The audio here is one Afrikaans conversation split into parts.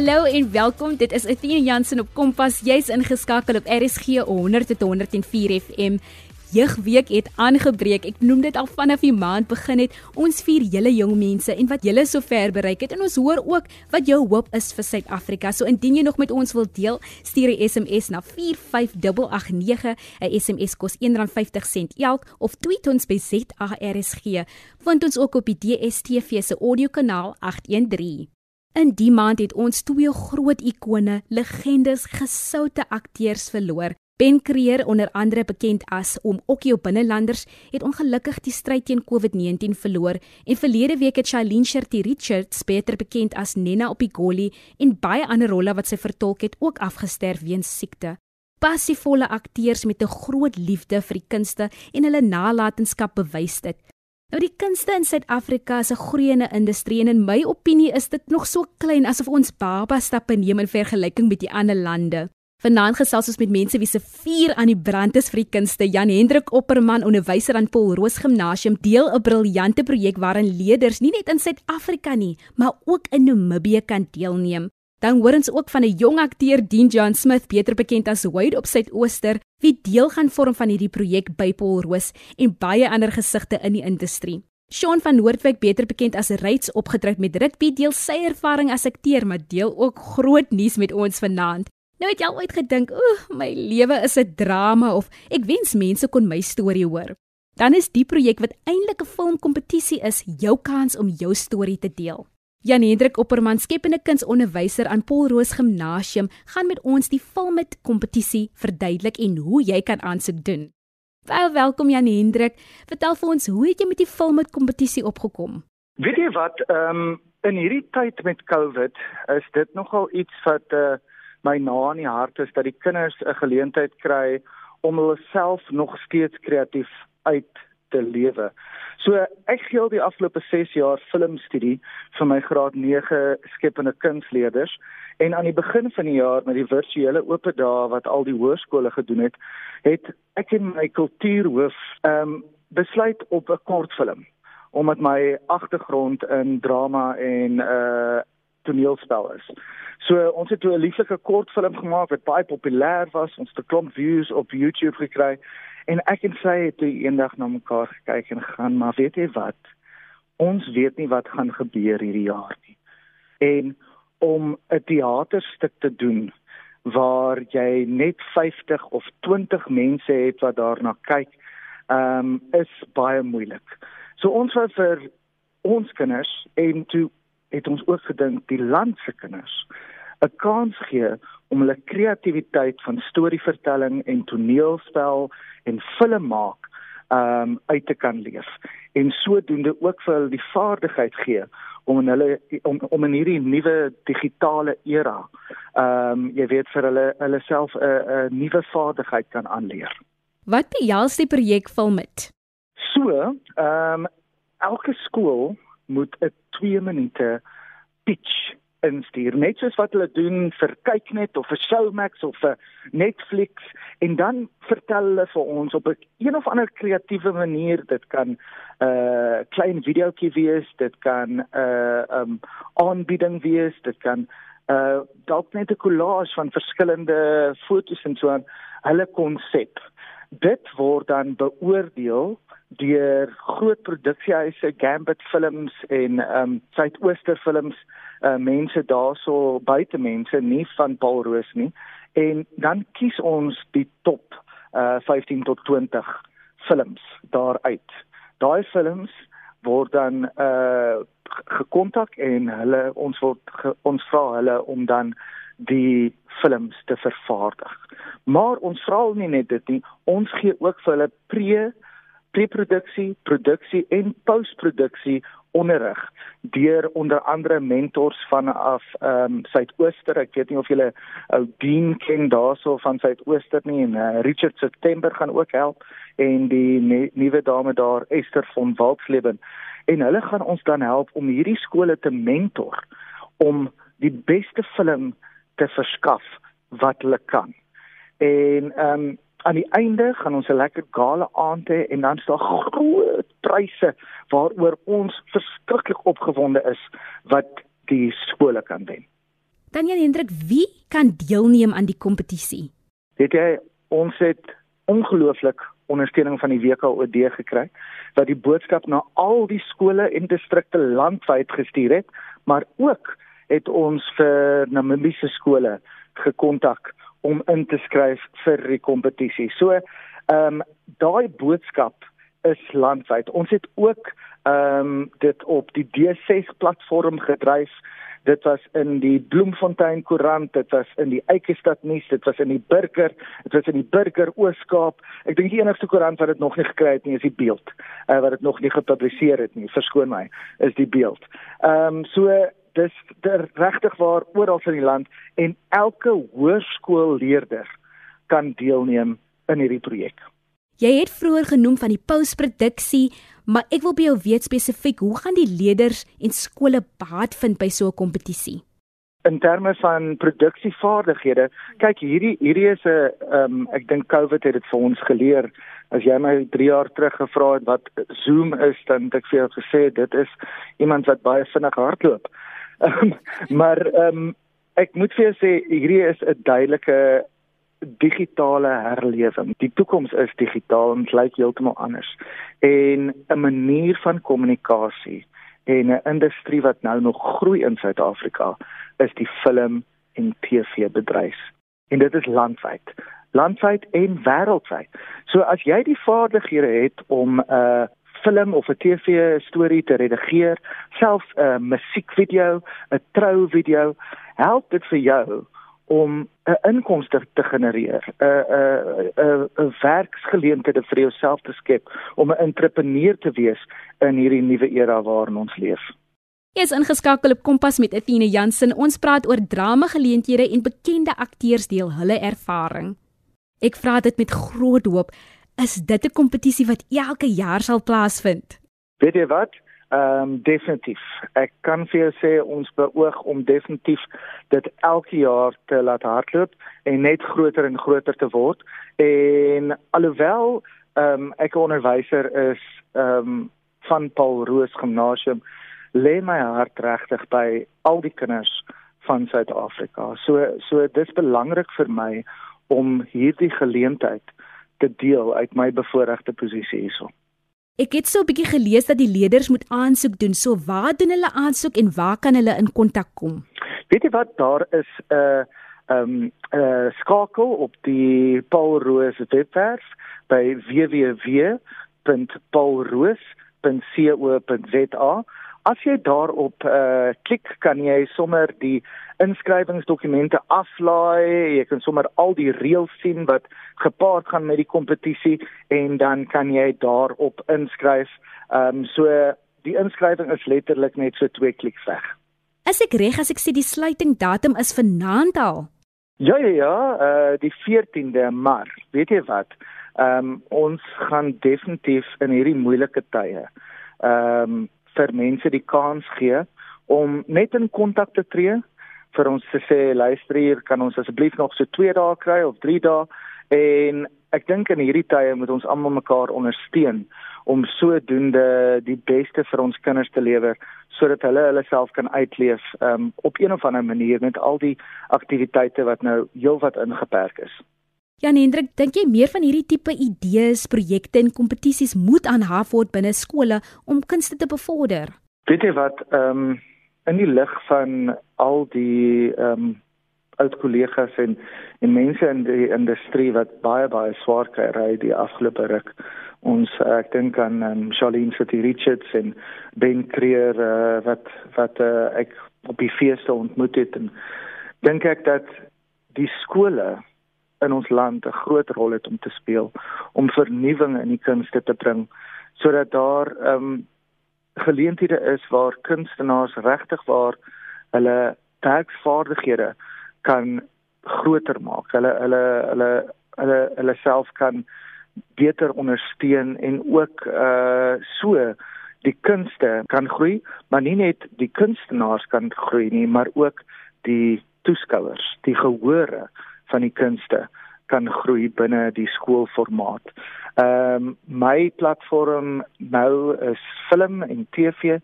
Hallo en welkom. Dit is Etienne Jansen op Kompas. Jy's ingeskakel op RSG 100 tot 104 FM. Jeugweek het aangebreek. Ek noem dit al vanaf die maand begin het. Ons vier julle jong mense en wat julle so ver bereik het en ons hoor ook wat jou hoop is vir Suid-Afrika. So indien jy nog met ons wil deel, stuur 'n SMS na 45889. 'n SMS kos R1.50 elk of tweet ons by ZARSG. Vind ons ook op die DSTV se audiokanaal 813. In die maand het ons twee groot ikone, legendes, gesoute akteurs verloor. Ben Creer onder andere bekend as om Okkie op binnelanders het ongelukkig die stryd teen COVID-19 verloor en verlede week het Shailene Sherty Richards beter bekend as Nena op die Goli en baie ander rolle wat sy vertolk het ook afgesterf weens siekte. Passievolle akteurs met 'n groot liefde vir die kunste en hulle nalatenskap bewys dit. Nou die kunste in Suid-Afrika is 'n groeiende industrie en in my opinie is dit nog so klein asof ons baba stappe neem in vergelyking met die ander lande. Vanaand gesels ons met mense wie se vuur aan die brand is vir die kunste. Jan Hendrik Opperman, onderwyser aan Paul Roos Gimnasium, deel 'n briljante projek waarin leerders nie net in Suid-Afrika nie, maar ook in Namibië kan deelneem. Dan hoor ons ook van 'n jong akteur, Dean John Smith, beter bekend as Wade op Suidooster, wie deel gaan vorm van hierdie projek by Paul Roos en baie ander gesigte in die industrie. Sean van Noordwyk, beter bekend as Ryds opgetrek met rugby, deel sy ervaring as akteur, maar deel ook groot nuus met ons vanaand. Nou het jy ooit gedink, "Oeg, my lewe is 'n drama" of "Ek wens mense kon my storie hoor." Dan is die projek wat eintlik 'n filmkompetisie is, jou kans om jou storie te deel. Jan Hendrik Opperman, skepende kunsonderwyser aan Paul Roos Gimnasium, gaan met ons die filmit kompetisie verduidelik en hoe jy kan aansoek doen. Wel, welkom Jan Hendrik. Vertel vir ons, hoe het jy met die filmit kompetisie opgekom? Weet jy wat, ehm um, in hierdie tyd met COVID is dit nogal iets wat uh my na in die hart is dat die kinders 'n geleentheid kry om hulle self nog steeds kreatief uit te lewe. So ek gee al die afgelope 6 jaar filmstudie vir my graad 9 skepende kunsleerders en aan die begin van die jaar met die virtuele oop dae wat al die hoërskole gedoen het, het ek en my kultuurhoof ehm um, besluit op 'n kortfilm omdat my agtergrond in drama en uh toneelspel is. So ons het 'n lieflike kortfilm gemaak wat baie populêr was. Ons het 'n klomp views op YouTube gekry en ek en sy het eendag na mekaar gekyk en gaan, maar weet jy wat? Ons weet nie wat gaan gebeur hierdie jaar nie. En om 'n teaterstuk te doen waar jy net 50 of 20 mense het wat daarna kyk, ehm um, is baie moeilik. So ons wou vir ons kinders en toe het ons ook gedink die land se kinders 'n kans gee om hulle kreatiwiteit van storievertelling en toneelspel en film maak um uit te kan leef en sodoende ook vir hulle die vaardigheid gee om in hulle om om in hierdie nuwe digitale era um jy weet vir hulle hulle self 'n 'n nuwe vaardigheid kan aanleer. Wat behels die projek Filmit? So, um elke skool moet 'n 2 minute pitch instuur. Net soos wat hulle doen vir kyknet of vir Showmax of vir Netflix. En dan vertel hulle vir ons op 'n een of ander kreatiewe manier. Dit kan 'n uh, klein videoetjie wees. Dit kan 'n uh, um, aanbieding wees. Dit kan uh, dalk net 'n collage van verskillende fotos en so aan. Hulle konsep dit word dan beoordeel deur groot produksiehuise Gambit Films en ehm um, Suidooster Films uh mense daarso buite mense nie van Paul Roos nie en dan kies ons die top uh 15 tot 20 films daaruit. Daai films word dan uh gekontak en hulle ons word ge, ons vra hulle om dan die films te vervaardig. Maar ons vra nie net dit nie, ons gee ook vir hulle pre preproduksie, produksie en postproduksie onderrig deur onder andere mentors vanaf ehm um, Suidooster. Ek weet nie of julle ou Dean ken daarso van Suidooster nie en uh, Richard September gaan ook help en die nuwe dame daar Esther van Waldsleben en hulle gaan ons dan help om hierdie skole te mentor om die beste film te verskaf wat hulle kan. En ehm um, aan die einde gaan ons 'n lekker gala aand hê en dan staan groot pryse waaroor ons verskriklik opgewonde is wat die skole kan wen. Dan Jan Hendrik, wie kan deelneem aan die kompetisie? Weet jy, ons het ongelooflik ondersteuning van die WKOD gekry wat die boodskap na al die skole en distrikte landwyd gestuur het, maar ook het ons vir Namibiese skole gekontak om in te skryf vir die kompetisie. So, ehm um, daai boodskap is landwyd. Ons het ook ehm um, dit op die D6 platform gedryf dit was in die Bloemfontein Koerant, dit was in die Eikestad nuus, dit was in die Burger, dit was in die Burger Ooskaap. Ek dink die enigste koerant wat dit nog nie gekry het nie is die Beeld, uh, wat dit nog nie gepubliseer het nie. Verskoon my, is die Beeld. Ehm um, so dis regtig waar oral in die land en elke hoërskoolleerder kan deelneem in hierdie projek. Jy het vroeër genoem van die posproduksie, maar ek wil by jou weet spesifiek, hoe gaan die leerders en skole baat vind by so 'n kompetisie? In terme van produksievaardighede, kyk hierdie hierdie is 'n ehm um, ek dink COVID het dit vir ons geleer. As jy my 3 jaar terug gevra het wat Zoom is, dan het ek vir jou gesê dit is iemand wat baie vinnig hardloop. Um, maar ehm um, ek moet vir jou sê hierdie is 'n duidelike digitale herlewing. Die toekoms is digitaal en lyk heeltemal anders. En 'n manier van kommunikasie en 'n industrie wat nou nog groei in Suid-Afrika is die film en TV bedryf. En dit is landwyd. Landwyd en wêreldwyd. So as jy die vaardighede het om 'n uh, film of 'n TV storie te redigeer, selfs 'n musiekvideo, 'n trouvideo, help dit vir jou om 'n inkomste te genereer, 'n 'n 'n 'n werksgeleenthede vir jouself te skep, om 'n entrepreneur te wees in hierdie nuwe era waarin ons leef. Jy is ingeskakel op Kompas met Athena Jansen. Ons praat oor drama geleenthede en bekende akteurs deel hulle ervaring. Ek vra dit met groot hoop, is dit 'n kompetisie wat elke jaar sal plaasvind? Weet jy wat? Ehm um, definitief. Ek kan vir jou sê ons beoog om definitief dit elke jaar te laat hardloop en net groter en groter te word. En alhoewel ehm um, ek 'n onderwyser is ehm um, van Paul Roos Gimnasium, lê my hart regtig by al die kinders van Suid-Afrika. So so dis belangrik vir my om hierdie geleentheid te deel uit my bevoordeelde posisie hierso. Ek het so 'n bietjie gelees dat die leerders moet aansoek doen. So waar doen hulle aansoek en waar kan hulle in kontak kom? Weet jy wat daar is 'n uh, ehm um, uh, skakel op die Paul Roos webwerf by www.paulroos.co.za As jy daarop uh klik, kan jy sommer die inskrywingsdokumente aflaai. Jy kan sommer al die reëls sien wat gepaard gaan met die kompetisie en dan kan jy daarop inskryf. Ehm um, so die inskrywing is letterlik net so twee kliks weg. As ek reg as ek sê die sluiting datum is vanaand al. Ja ja ja, uh die 14de Maart. Weet jy wat? Ehm um, ons gaan definitief in hierdie moeilike tye ehm um, vir mense die kans gee om net in kontak te tree vir ons te sê luister hier kan ons asseblief nog so 2 dae kry of 3 dae en ek dink in hierdie tye moet ons almal mekaar ondersteun om sodoende die beste vir ons kinders te lewer sodat hulle hulle self kan uitleef um, op een of ander manier met al die aktiwiteite wat nou heelwat ingeperk is. Jan Hendrik, dink jy meer van hierdie tipe idees, projekte en kompetisies moet aanhaf word binne skole om kunste te bevorder? Weet jy wat, ehm um, in die lig van al die ehm um, oud kollegas en en mense in die industrie wat baie baie swaar kry die afgelope ruk. Ons ek dink aan um, Charlene City Richards en Ben Creer uh, wat wat uh, ek op die feeste ontmoet het en dink ek dat die skole in ons land 'n groot rol het om te speel om vernuwing in die kunste te bring sodat daar ehm um, geleenthede is waar kunstenaars regtig waar hulle werksvaardighede kan groter maak. Hulle hulle hulle hulle hulle self kan beter ondersteun en ook uh so die kunste kan groei, maar nie net die kunstenaars kan groei nie, maar ook die toeskouers, die gehore van die kunste kan groei binne die skoolformaat. Ehm um, my platform nou is film en TV,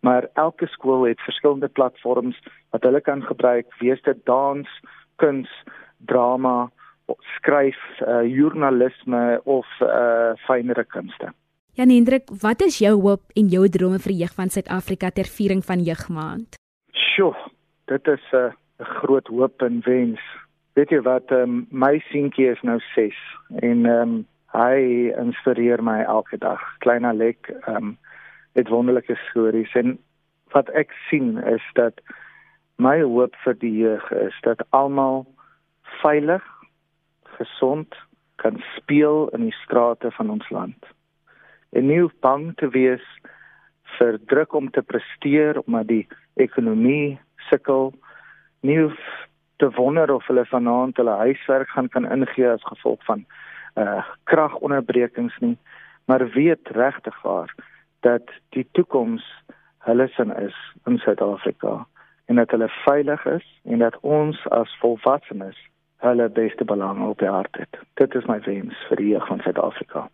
maar elke skool het verskillende platforms wat hulle kan gebruik, wees dit dans, kuns, drama, skryf, uh, joernalisme of uh fynere kunste. Jan Hendrik, wat is jou hoop en jou drome vir jeug van Suid-Afrika ter viering van jeugmaand? Sjoe, dit is 'n uh, groot hoop en wens. Weet jy wat, um, my seentjie is nou 6 en ehm um, hy inspireer my elke dag. Klein Alek, ehm um, het wonderlike stories en wat ek sien is dat my hoop vir die jeug is dat almal veilig, gesond kan speel in die strate van ons land. En nie bang te wees vir druk om te presteer omdat die ekonomie sukkel. Nie te wonder of hulle vanaand hulle huiswerk gaan kan ingee as gevolg van uh kragonderbrekings nie, maar weet regtig waar dat die toekoms hulle sin is in Suid-Afrika en dat hulle veilig is en dat ons as volwassenes hulle beste belang op die hart het. Dit is my wens vir die jeug van Suid-Afrika.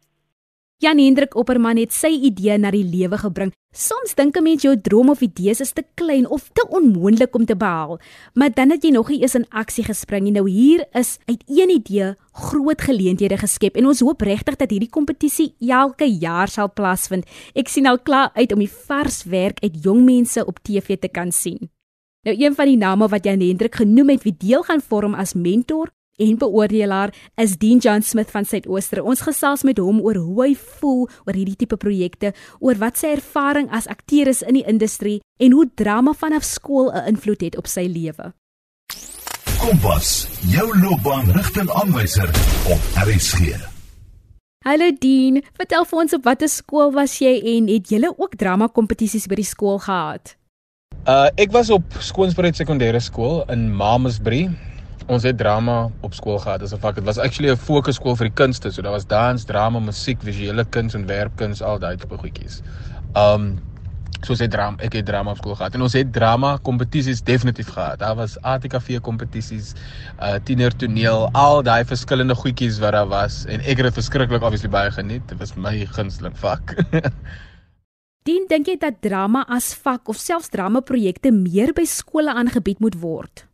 Jan Hendrik Opperman het sy idee na die lewe gebring. Soms dink 'n mens jou droom of idees is te klein of te onmoontlik om te behaal, maar dan het jy nog nie eens in aksie gespring nie. Nou hier is uit een idee groot geleenthede geskep en ons hoop regtig dat hierdie kompetisie elke jaar sal plaasvind. Ek sien al klaar uit om die vars werk uit jong mense op TV te kan sien. Nou een van die name wat Jan Hendrik genoem het wie deel gaan vorm as mentor en beoordelaar is Dean John Smith van Suidooster. Ons gesels met hom oor hoe hy voel oor hierdie tipe projekte, oor wat sy ervaring as akteur is in die industrie en hoe drama vanaf skool 'n invloed het op sy lewe. Kompas, jou loopbaanrigtingaanwyser op RSG. Hallo Dean, vertel vir ons op watter skool was jy en het jy ook drama kompetisies by die skool gehad? Uh ek was op Skoonspruit Sekondêre Skool in Mamasbury ons het drama op skool gehad as 'n vak. Dit was actually 'n fokusskool vir die kunste. So daar was dans, drama, musiek, visuele kuns en werkkuns, al daai tipe goedjies. Um so het drama, ek het drama op skool gehad en ons het drama kompetisies definitief gehad. Daar was ATKV kompetisies, uh tiener toneel, al daai verskillende goedjies wat daar was en ek het dit verskriklik obviously baie geniet. Dit was my gunsteling vak. Dien dink jy dat drama as vak of selfs drama projekte meer by skole aangebied moet word?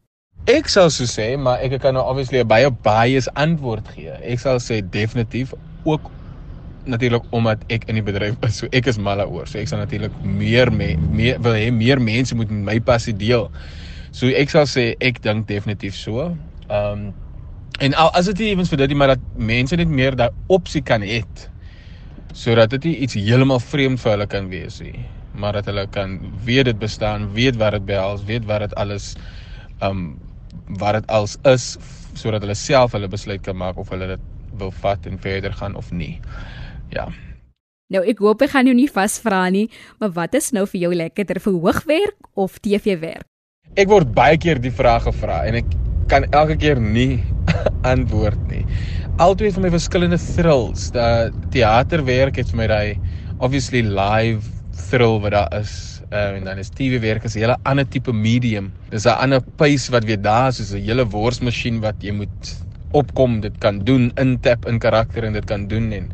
Ek sal so sê, maar ek kan nou obviously 'n baie bias antwoord gee. Ek sal sê definitief ook natuurlik omdat ek in die bedryf is. So ek is mal daaroor. So ek sal natuurlik meer me, meer wil hê meer mense moet my passie deel. So ek sal sê ek dink definitief so. Ehm um, en al as dit ewens vir dit maar dat mense net meer daai opsie kan hê sodat dit nie iets heeltemal vreemd vir hulle kan wees nie, maar dat hulle kan weet dit bestaan, weet wat dit behels, weet wat dit alles um, wat dit als is sodat hulle self hulle besluit kan maak of hulle dit wil vat en verder gaan of nie. Ja. Nou ek hoop ek gaan jou nie vasvra nie, maar wat is nou vir jou lekkerder vir hoogwerk of TV werk? Ek word baie keer die vraag gevra en ek kan elke keer nie antwoord nie. Altwee vir my verskillende thrills. Dat teaterwerk het vir my daai obviously live thrill wat daar is uh, en dan is TV werk as 'n hele ander tipe medium. Dis 'n ander pace wat weer daar is, soos 'n hele worsmasjien wat jy moet opkom, dit kan doen, intap in karakter en dit kan doen en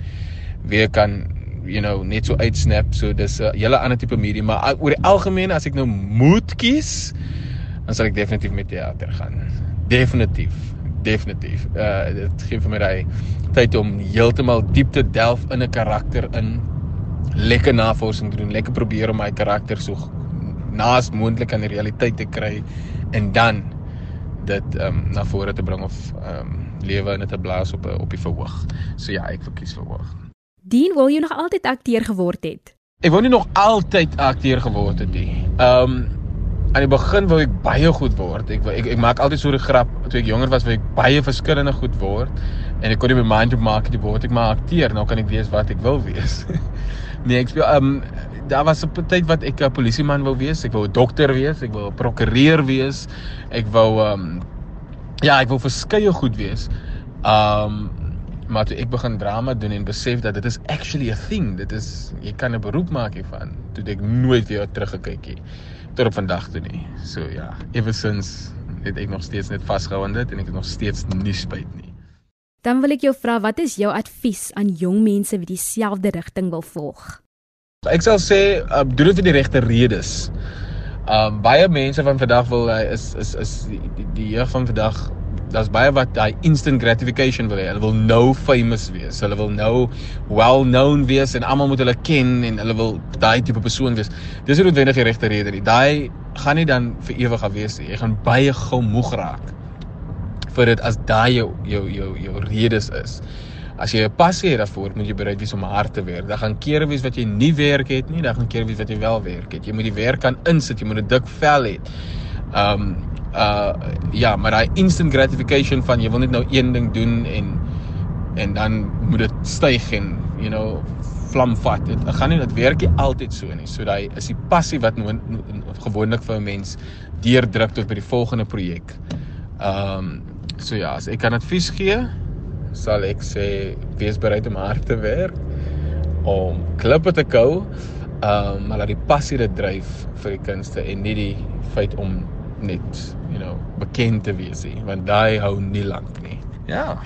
weer kan you know net so uitsnap. So dis 'n hele ander tipe medium, maar oor die algemeen as ek nou moet kies, dan sal ek definitief met teater gaan. Definitief definitief. Uh dit gee vir my daai tyd om heeltemal diep te delf in 'n karakter in lekker navorsing doen, lekker probeer om my karakter so naas moontlik aan die realiteit te kry en dan dit ehm um, na vore te bring of ehm um, lewe in 'n blaas op op die verhoog. So ja, ek verkies verhoog. Dien, wou jy nog altyd akteur geword het? Ek wou nie nog altyd akteur geword het nie. Ehm um, aan die begin wou ek baie goed word. Ek ek, ek maak altyd so 'n grap toe ek jonger was, wou ek baie verskillende goed word en ek kon nie my mind op maak dit word ek maar akteur. Nou kan ek wees wat ek wil wees. Nee, ek speel ehm um, daar was 'n tyd wat ek 'n polisieman wou wees, ek wou 'n dokter wees, ek wou 'n prokureur wees. Ek wou ehm um, ja, ek wou verskeie goed wees. Ehm um, maar toe ek begin drama doen en besef dat dit is actually a thing. Dit is jy kan 'n beroep maak hiervan. Toe ek nooit weer teruggekyk het tot op vandag toe nie. So ja, ever since het ek nog steeds net vasgehou aan dit en ek het nog steeds nie spyt nie. Dan wil ek jou vra, wat is jou advies aan jong mense wie dieselfde rigting wil volg? Ek sal sê uh, doen dit vir die regte redes. Um baie mense van vandag wil uh, is is is die, die, die jeug van vandag daar's baie wat daai instant gratification wil hê. Hulle wil nou famous wees. Hulle wil nou well known wees en almal moet hulle ken en hulle wil daai tipe persoon wees. Dis nie noodwendig die regte rede nie. Daai gaan nie dan vir ewig af wees nie. Jy gaan baie gou moeg raak vir dit as daai jou jou jou jou redes is. As jy 'n passie het daarvoor, moet jy bereid wees om hard te werk. Daar gaan kere wees wat jy nie werk het nie, daar gaan kere wees wat jy wel werk het. Jy moet die werk kan insit, jy moet 'n dik vel hê. Um uh ja, maar daai instant gratification van jy wil net nou een ding doen en en dan moet dit styg en you know vlam vat. Dit gaan nie dit werk nie altyd so nie. So daai is die passie wat no, no, gewoonlik vir 'n mens deurdruk tot by die volgende projek. Um so ja, as ek kan advies gee, sal ek sê wees bereid om hard te werk om klippe te kou. Um, maar laat die passie dit dryf vir die kunste en nie die feit om net, you know, bekend te wees nie, want daai hou nie lank nie. Ja.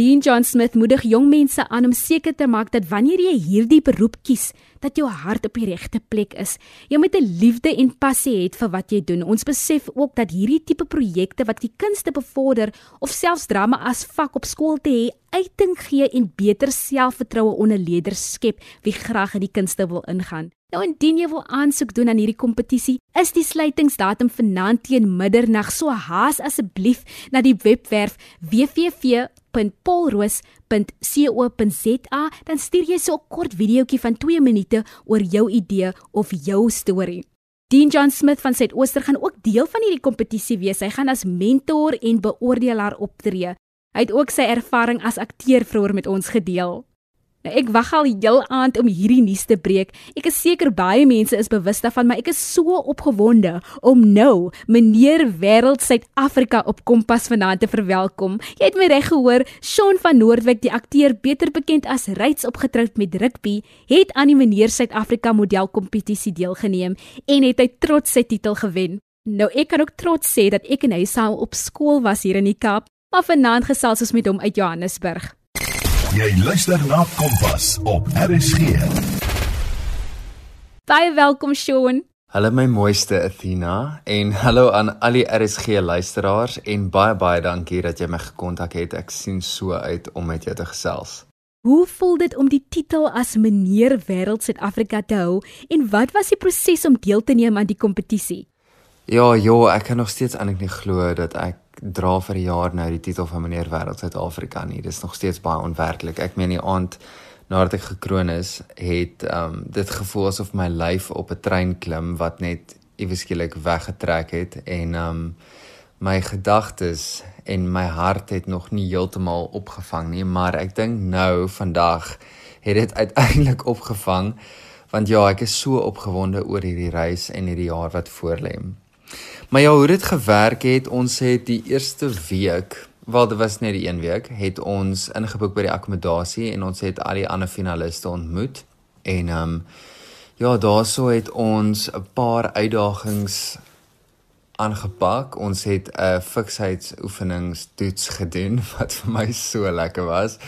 Dean John Smith moedig jong mense aan om seker te maak dat wanneer jy hierdie beroep kies, dat jou hart op die regte plek is. Jy moet 'n liefde en passie hê vir wat jy doen. Ons besef ook dat hierdie tipe projekte wat die kunste bevorder of selfs drama as vak op skool te hê, uiting gee en beter selfvertroue onder leerders skep wie graag in die kunste wil ingaan. Nou indien jy wil aansoek doen aan hierdie kompetisie, is die sluitingsdatum vanaand teen middernag. So haas asseblief na die webwerf www www.paulroos.co.za dan stuur jy so 'n kort videoetjie van 2 minute oor jou idee of jou storie. Dean John Smith van Suidooster gaan ook deel van hierdie kompetisie wees. Hy gaan as mentor en beoordelaar optree. Hy het ook sy ervaring as akteur vroeër met ons gedeel. Nou ek wag al heel aand om hierdie nuus te breek. Ek is seker baie mense is bewus daarvan, maar ek is so opgewonde om nou meneer Wêreld Suid-Afrika op Kompas vanaand te verwelkom. Jy het my reg gehoor, Shaun van Noordwyk, die akteur beter bekend as Ryds opgetroud met rugby, het aan die meneer Suid-Afrika modelkompetisie deelgeneem en het hy trots sy titel gewen. Nou ek kan ook trots sê dat ek en hy saam op skool was hier in die Kaap, maar vanaand gesels ons met hom uit Johannesburg. Jy luister na Kompas op RSG. Baie welkom Shaun. Hallo my mooiste Athena en hallo aan al die RSG luisteraars en baie baie dankie dat jy my gekontak het. Ek sien so uit om met jou te gesels. Hoe voel dit om die titel as meneer Wêreld Suid-Afrika te hou en wat was die proses om deel te neem aan die kompetisie? Ja, ja, ek kan nog steeds eintlik nie glo dat ek dra vir 'n jaar nou die titel van meneer Wêreld Suid-Afrika nie. Dis nog steeds baie onwerklik. Ek meen die aand nadat ek gekroon is, het um dit gevoel asof my lyf op 'n trein klim wat net iewes skielik weggetrek het en um my gedagtes en my hart het nog nie heeltemal opgevang nie, maar ek dink nou vandag het dit uiteindelik opgevang want ja, ek is so opgewonde oor hierdie reis en hierdie jaar wat voorlê. Maar ja, hoe dit gewerk het, ons het die eerste week, wel dit was net die een week, het ons ingeboek by die akkommodasie en ons het al die ander finaliste ontmoet en ehm um, ja, daaroor het ons 'n paar uitdagings aangepak. Ons het 'n fiksheidsoefeningstoets gedoen wat vir my so lekker was.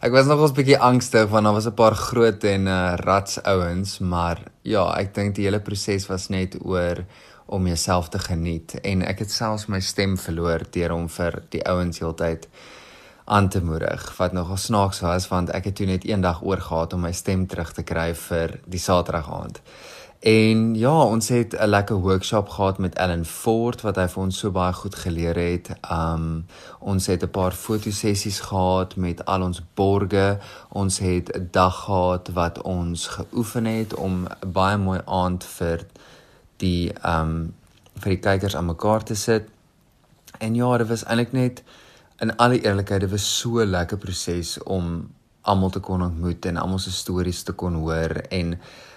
Ek was nog 'n bietjie angstig want daar was 'n paar groot en uh, rats ouens, maar ja, ek dink die hele proses was net oor om jouself te geniet en ek het selfs my stem verloor deur om vir die ouens heeltyd aan te moedig wat nogal snaaks was want ek het toe net eendag oorgehaat om my stem terug te kry vir die Saterdag aand. En ja, ons het 'n lekker workshop gehad met Ellen Ford wat hy vir ons so baie goed geleer het. Um ons het 'n paar fotosessies gehad met al ons borge. Ons het 'n dag gehad wat ons geoefen het om 'n baie mooi aand vir die ehm um, vir die kykers aan mekaar te sit. En ja, dit was eintlik net in alle eerlikheid, dit was so 'n lekker proses om almal te kon ontmoet en almal se stories te kon hoor en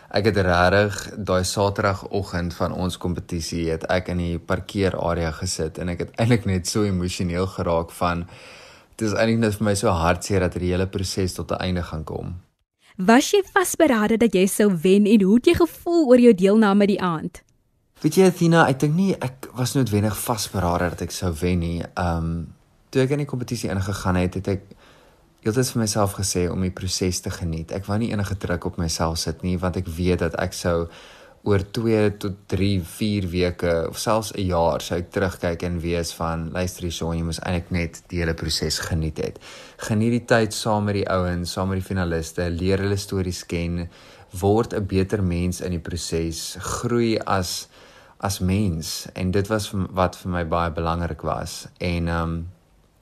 ek het regtig daai Saterdagoggend van ons kompetisie het ek in die parkeerarea gesit en ek het eintlik net so emosioneel geraak van dit is eintlik net vir my so hartseer dat hierdie hele proses tot 'n einde gaan kom. Was jy vasberade dat jy sou wen en hoe het jy gevoel oor jou deelname die aand? Weet jy Athena, ek dink nie ek was noodwendig vasberade dat ek sou wen nie. Um toe ek in die kompetisie ingegaan het, het ek heeltyd vir myself gesê om die proses te geniet. Ek wou nie enige druk op myself sit nie want ek weet dat ek sou oor 2 tot 3, 4 weke of selfs 'n jaar sou ek terugkyk en wees van luister hier son jy moes eintlik net die hele proses geniet het. Geniet die tyd saam met die ouens, saam met die finaliste, leer hulle stories ken, word 'n beter mens in die proses, groei as as mens en dit was wat vir my baie belangrik was. En ehm um,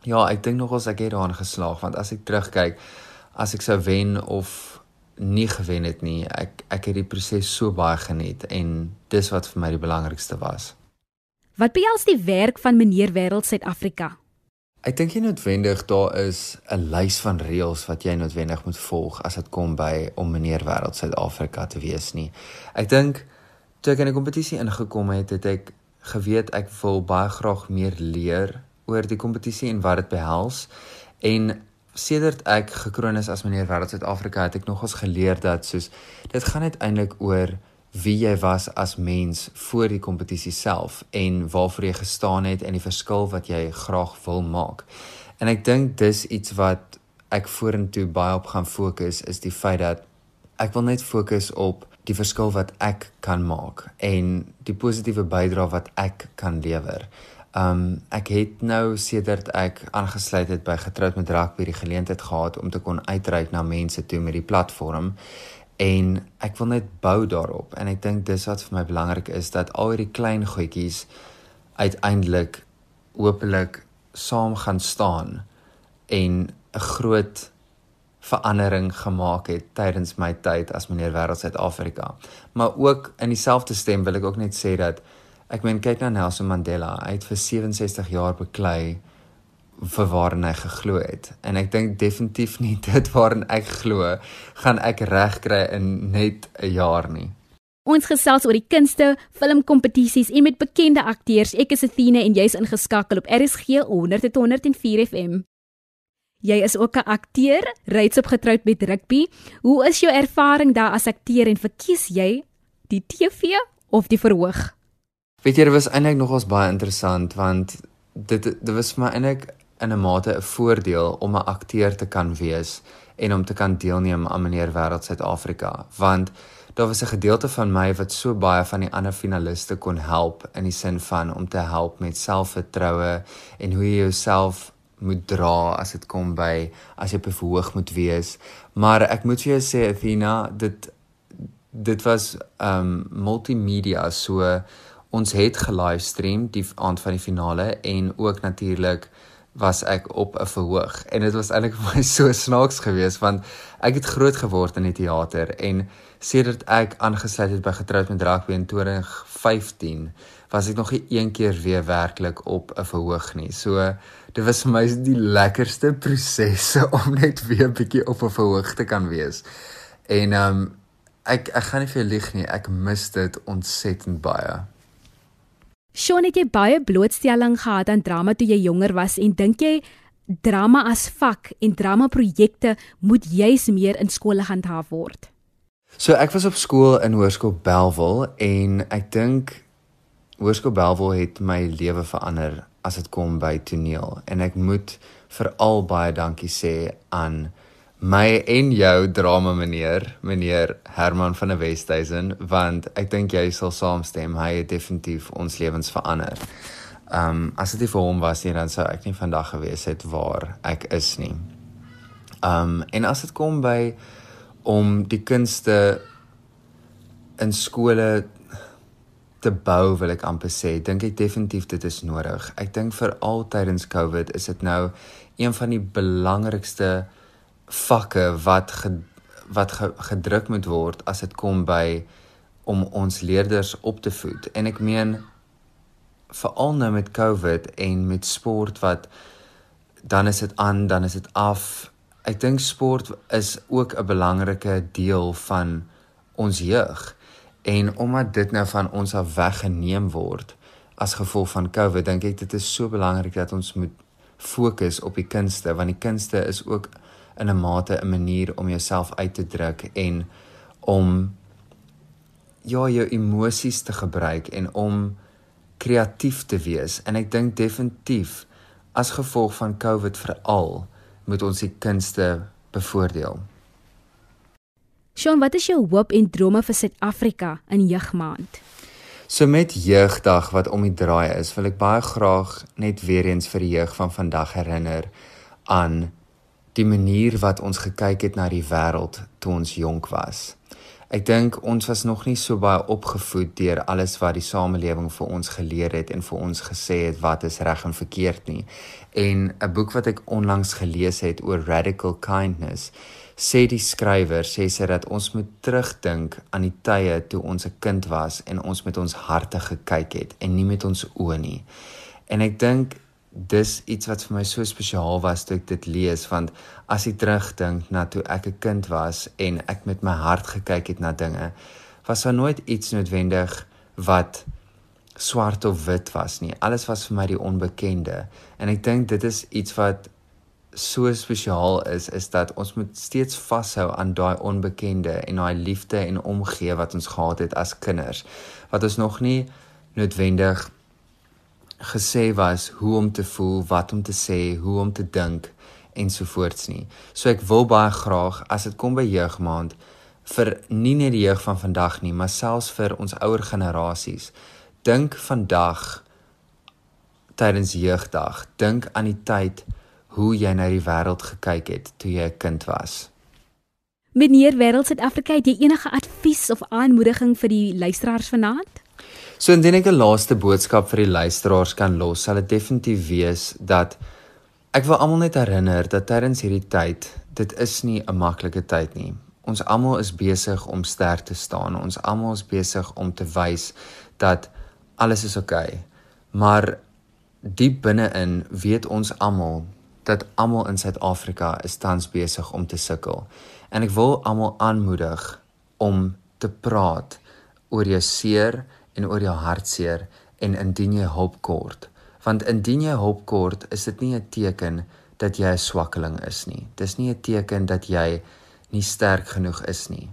ja, ek dink nogals ek het daarin geslaag want as ek terugkyk, as ek sou wen of nie gewen het nie, ek ek het die proses so baie geniet en dis wat vir my die belangrikste was. Wat behels die werk van meneer Wêreld Suid-Afrika? Ek dink nie noodwendig daar is 'n lys van reëls wat jy noodwendig moet volg as dit kom by om meneer Wêreld Suid-Afrika te wees nie. Ek dink toe ek in 'n kompetisie ingekom het, het ek geweet ek wil baie graag meer leer oor die kompetisie en wat dit behels. En sedert ek gekroon is as meneer Wêreld Suid-Afrika, het ek nogals geleer dat soos dit gaan uiteindelik oor wie jy was as mens voor die kompetisie self en waarvoor jy gestaan het en die verskil wat jy graag wil maak. En ek dink dis iets wat ek vorentoe baie op gaan fokus is die feit dat ek wil net fokus op die verskil wat ek kan maak en die positiewe bydrae wat ek kan lewer. Um ek het nou sedert ek aangesluit het by Getroud met Rugby die geleentheid gehad om te kon uitreik na mense toe met die platform en ek wil net bou daarop en ek dink dis wat vir my belangrik is dat al hierdie klein goedjies uiteindelik hopelik saam gaan staan en 'n groot verandering gemaak het tydens my tyd as meneer Wêreld Suid-Afrika. Maar ook in dieselfde stem wil ek ook net sê dat ek meen kyk na Nelson Mandela, hy het vir 67 jaar beklei vir waarin hy geglo het. En ek dink definitief nie dit waarin ek glo gaan ek reg kry in net 'n jaar nie. Ons gesels oor die kunste, filmkompetisies en met bekende akteurs. Ek is Athena en jy's ingeskakel op RSG 100.104 FM. Jy is ook 'n akteur, reeds opgetroud met rugby. Hoe is jou ervaring daar as akteur en verkies jy die TV of die verhoog? Weet jy, dit was eintlik nogals baie interessant want dit dit was vir my eintlik in 'n mate 'n voordeel om 'n akteur te kan wees en om te kan deelneem aan meneer Wêreld Suid-Afrika want daar was 'n gedeelte van my wat so baie van die ander finaliste kon help in die sin van om te help met selfvertroue en hoe jy jouself moet dra as dit kom by as jy bevoeg moet wees. Maar ek moet vir jou sê Athena, dit dit was um multimedia so ons het gelivestream die aand van die finale en ook natuurlik was ek op 'n verhoog en dit was eintlik vir my so snaaks geweest want ek het groot geword in die teater en sedert ek aangesluit het by Getroud met Rugby in 2015 was ek nog nie een keer weer werklik op 'n verhoog nie. So dit was vir my die lekkerste prosesse om net weer 'n bietjie op 'n verhoog te kan wees. En ehm um, ek ek gaan nie vir jou lieg nie, ek mis dit ontsettend baie. Sean het jy baie blootstelling gehad aan drama toe jy jonger was en dink jy drama as vak en drama projekte moet juis meer in skole gehandhaaf word? So ek was op skool in Hoërskool Belwel en ek dink Hoërskool Belwel het my lewe verander as dit kom by toneel en ek moet veral baie dankie sê aan my en jou drama meneer meneer Herman van der Westhuizen want ek dink jy sal saamstem hy het definitief ons lewens verander. Um as dit nie vir hom was nie dan sou ek nie vandag gewees het waar ek is nie. Um en as dit kom by om die kunste in skole te bou wil ek amper sê dink ek definitief dit is nodig. Ek dink veral tydens Covid is dit nou een van die belangrikste vakke wat ge, wat ge, gedruk moet word as dit kom by om ons leerders op te voed. En ek meen veral nou met Covid en met sport wat dan is dit aan, dan is dit af. Ek dink sport is ook 'n belangrike deel van ons jeug. En omdat dit nou van ons af weggeneem word as gevolg van COVID, dink ek dit is so belangrik dat ons moet fokus op die kunste want die kunste is ook in 'n mate 'n manier om jouself uit te druk en om ja, jou emosies te gebruik en om kreatief te wees. En ek dink definitief as gevolg van COVID veral moet ons die kunste bevoordeel. Sean, wat is jou hoop en drome vir Suid-Afrika in jeugmaand? So met jeugdag wat om die draai is, wil ek baie graag net weer eens vir die jeug van vandag herinner aan die manier wat ons gekyk het na die wêreld toe ons jonk was. Ek dink ons was nog nie so baie opgevoed deur alles wat die samelewing vir ons geleer het en vir ons gesê het wat is reg en verkeerd nie. En 'n boek wat ek onlangs gelees het oor radical kindness sê die skrywer sê sy dat ons moet terugdink aan die tye toe ons 'n kind was en ons met ons harte gekyk het en nie met ons oë nie. En ek dink dis iets wat vir my so spesiaal was toe ek dit lees want as ek terugdink na toe ek 'n kind was en ek met my hart gekyk het na dinge was daar nooit iets noodwendig wat swart of wit was nie alles was vir my die onbekende en ek dink dit is iets wat so spesiaal is is dat ons moet steeds vashou aan daai onbekende en daai liefde en omgee wat ons gehad het as kinders wat ons nog nie noodwendig gesê was hoe om te voel, wat om te sê, hoe om te dink ensovoorts nie. So ek wil baie graag as dit kom by jeugmaand vir nie net die jeug van vandag nie, maar selfs vir ons ouer generasies. Dink vandag tydens jeugdag, dink aan die tyd hoe jy na die wêreld gekyk het toe jy 'n kind was. Meneer Wêreld Suid-Afrika, het jy enige advies of aanmoediging vir die luisteraars vanaand? So indien ek 'n laaste boodskap vir die luisteraars kan los, sal dit definitief wees dat ek wil almal net herinner dat tydens hierdie tyd, dit is nie 'n maklike tyd nie. Ons almal is besig om sterk te staan. Ons almal is besig om te wys dat alles is oukei. Okay. Maar diep binne-in weet ons almal dat almal in Suid-Afrika is tans besig om te sukkel. En ek wil almal aanmoedig om te praat oor jou seer en oor jou hartseer en indien jy hulp kort. Want indien jy hulp kort, is dit nie 'n teken dat jy 'n swakkeling is nie. Dis nie 'n teken dat jy nie sterk genoeg is nie.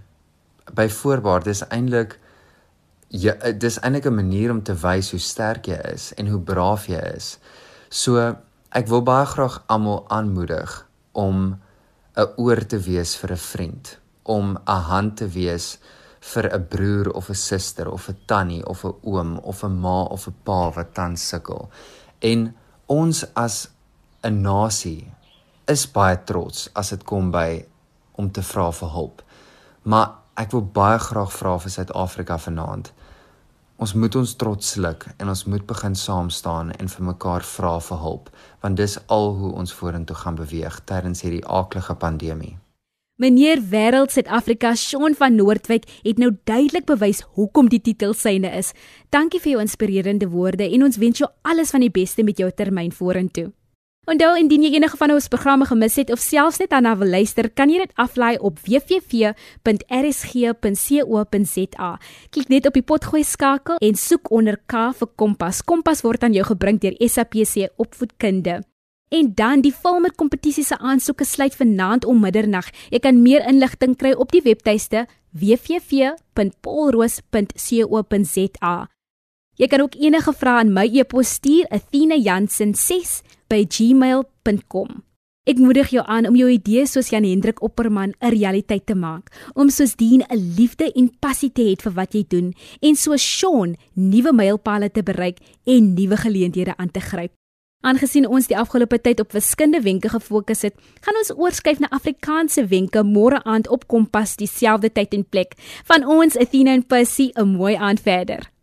Byvoorbeeld, dis eintlik jy dis eintlik 'n manier om te wys hoe sterk jy is en hoe braaf jy is. So ek wil baie graag almal aanmoedig om 'n oor te wees vir 'n vriend, om 'n hand te wees vir 'n broer of 'n suster of 'n tannie of 'n oom of 'n ma of 'n pa wat tans sukkel. En ons as 'n nasie is baie trots as dit kom by om te vra vir hulp. Maar ek wil baie graag vra vir Suid-Afrika vanaand. Ons moet ons trots sluk en ons moet begin saam staan en vir mekaar vra vir hulp, want dis al hoe ons vorentoe gaan beweeg tydens hierdie aaklige pandemie. Meneer Wêreld Suid-Afrika Shaun van Noordwyk het nou duidelik bewys hoekom die titel syne is. Dankie vir jou inspirerende woorde en ons wens jou alles van die beste met jou termyn vorentoe. Onthou indien jy enige van ons programme gemis het of selfs net daarna wil luister, kan jy dit aflaai op www.rsg.co.za. Klik net op die potgooi skakel en soek onder K vir Kompas. Kompas word aan jou gebring deur SAPC Opvoedkunde. En dan die Falmer kompetisie se aansoeke sluit vanaand om middernag. Jy kan meer inligting kry op die webtuiste www.polroos.co.za. Jy kan ook enige vrae aan my e-pos stuur, athena.jansen6@gmail.com. Ek moedig jou aan om jou idees soos Jan Hendrik Opperman 'n realiteit te maak, om soos Dien 'n liefde en passie te hê vir wat jy doen en soos Sean nuwe mylpale te bereik en nuwe geleenthede aan te gryp. Aangesien ons die afgelope tyd op wiskunde wenke gefokus het, gaan ons oorskuif na Afrikaanse wenke môre aand op Kompas dieselfde tyd en plek. Van ons Athena en Percy 'n mooi aand verder.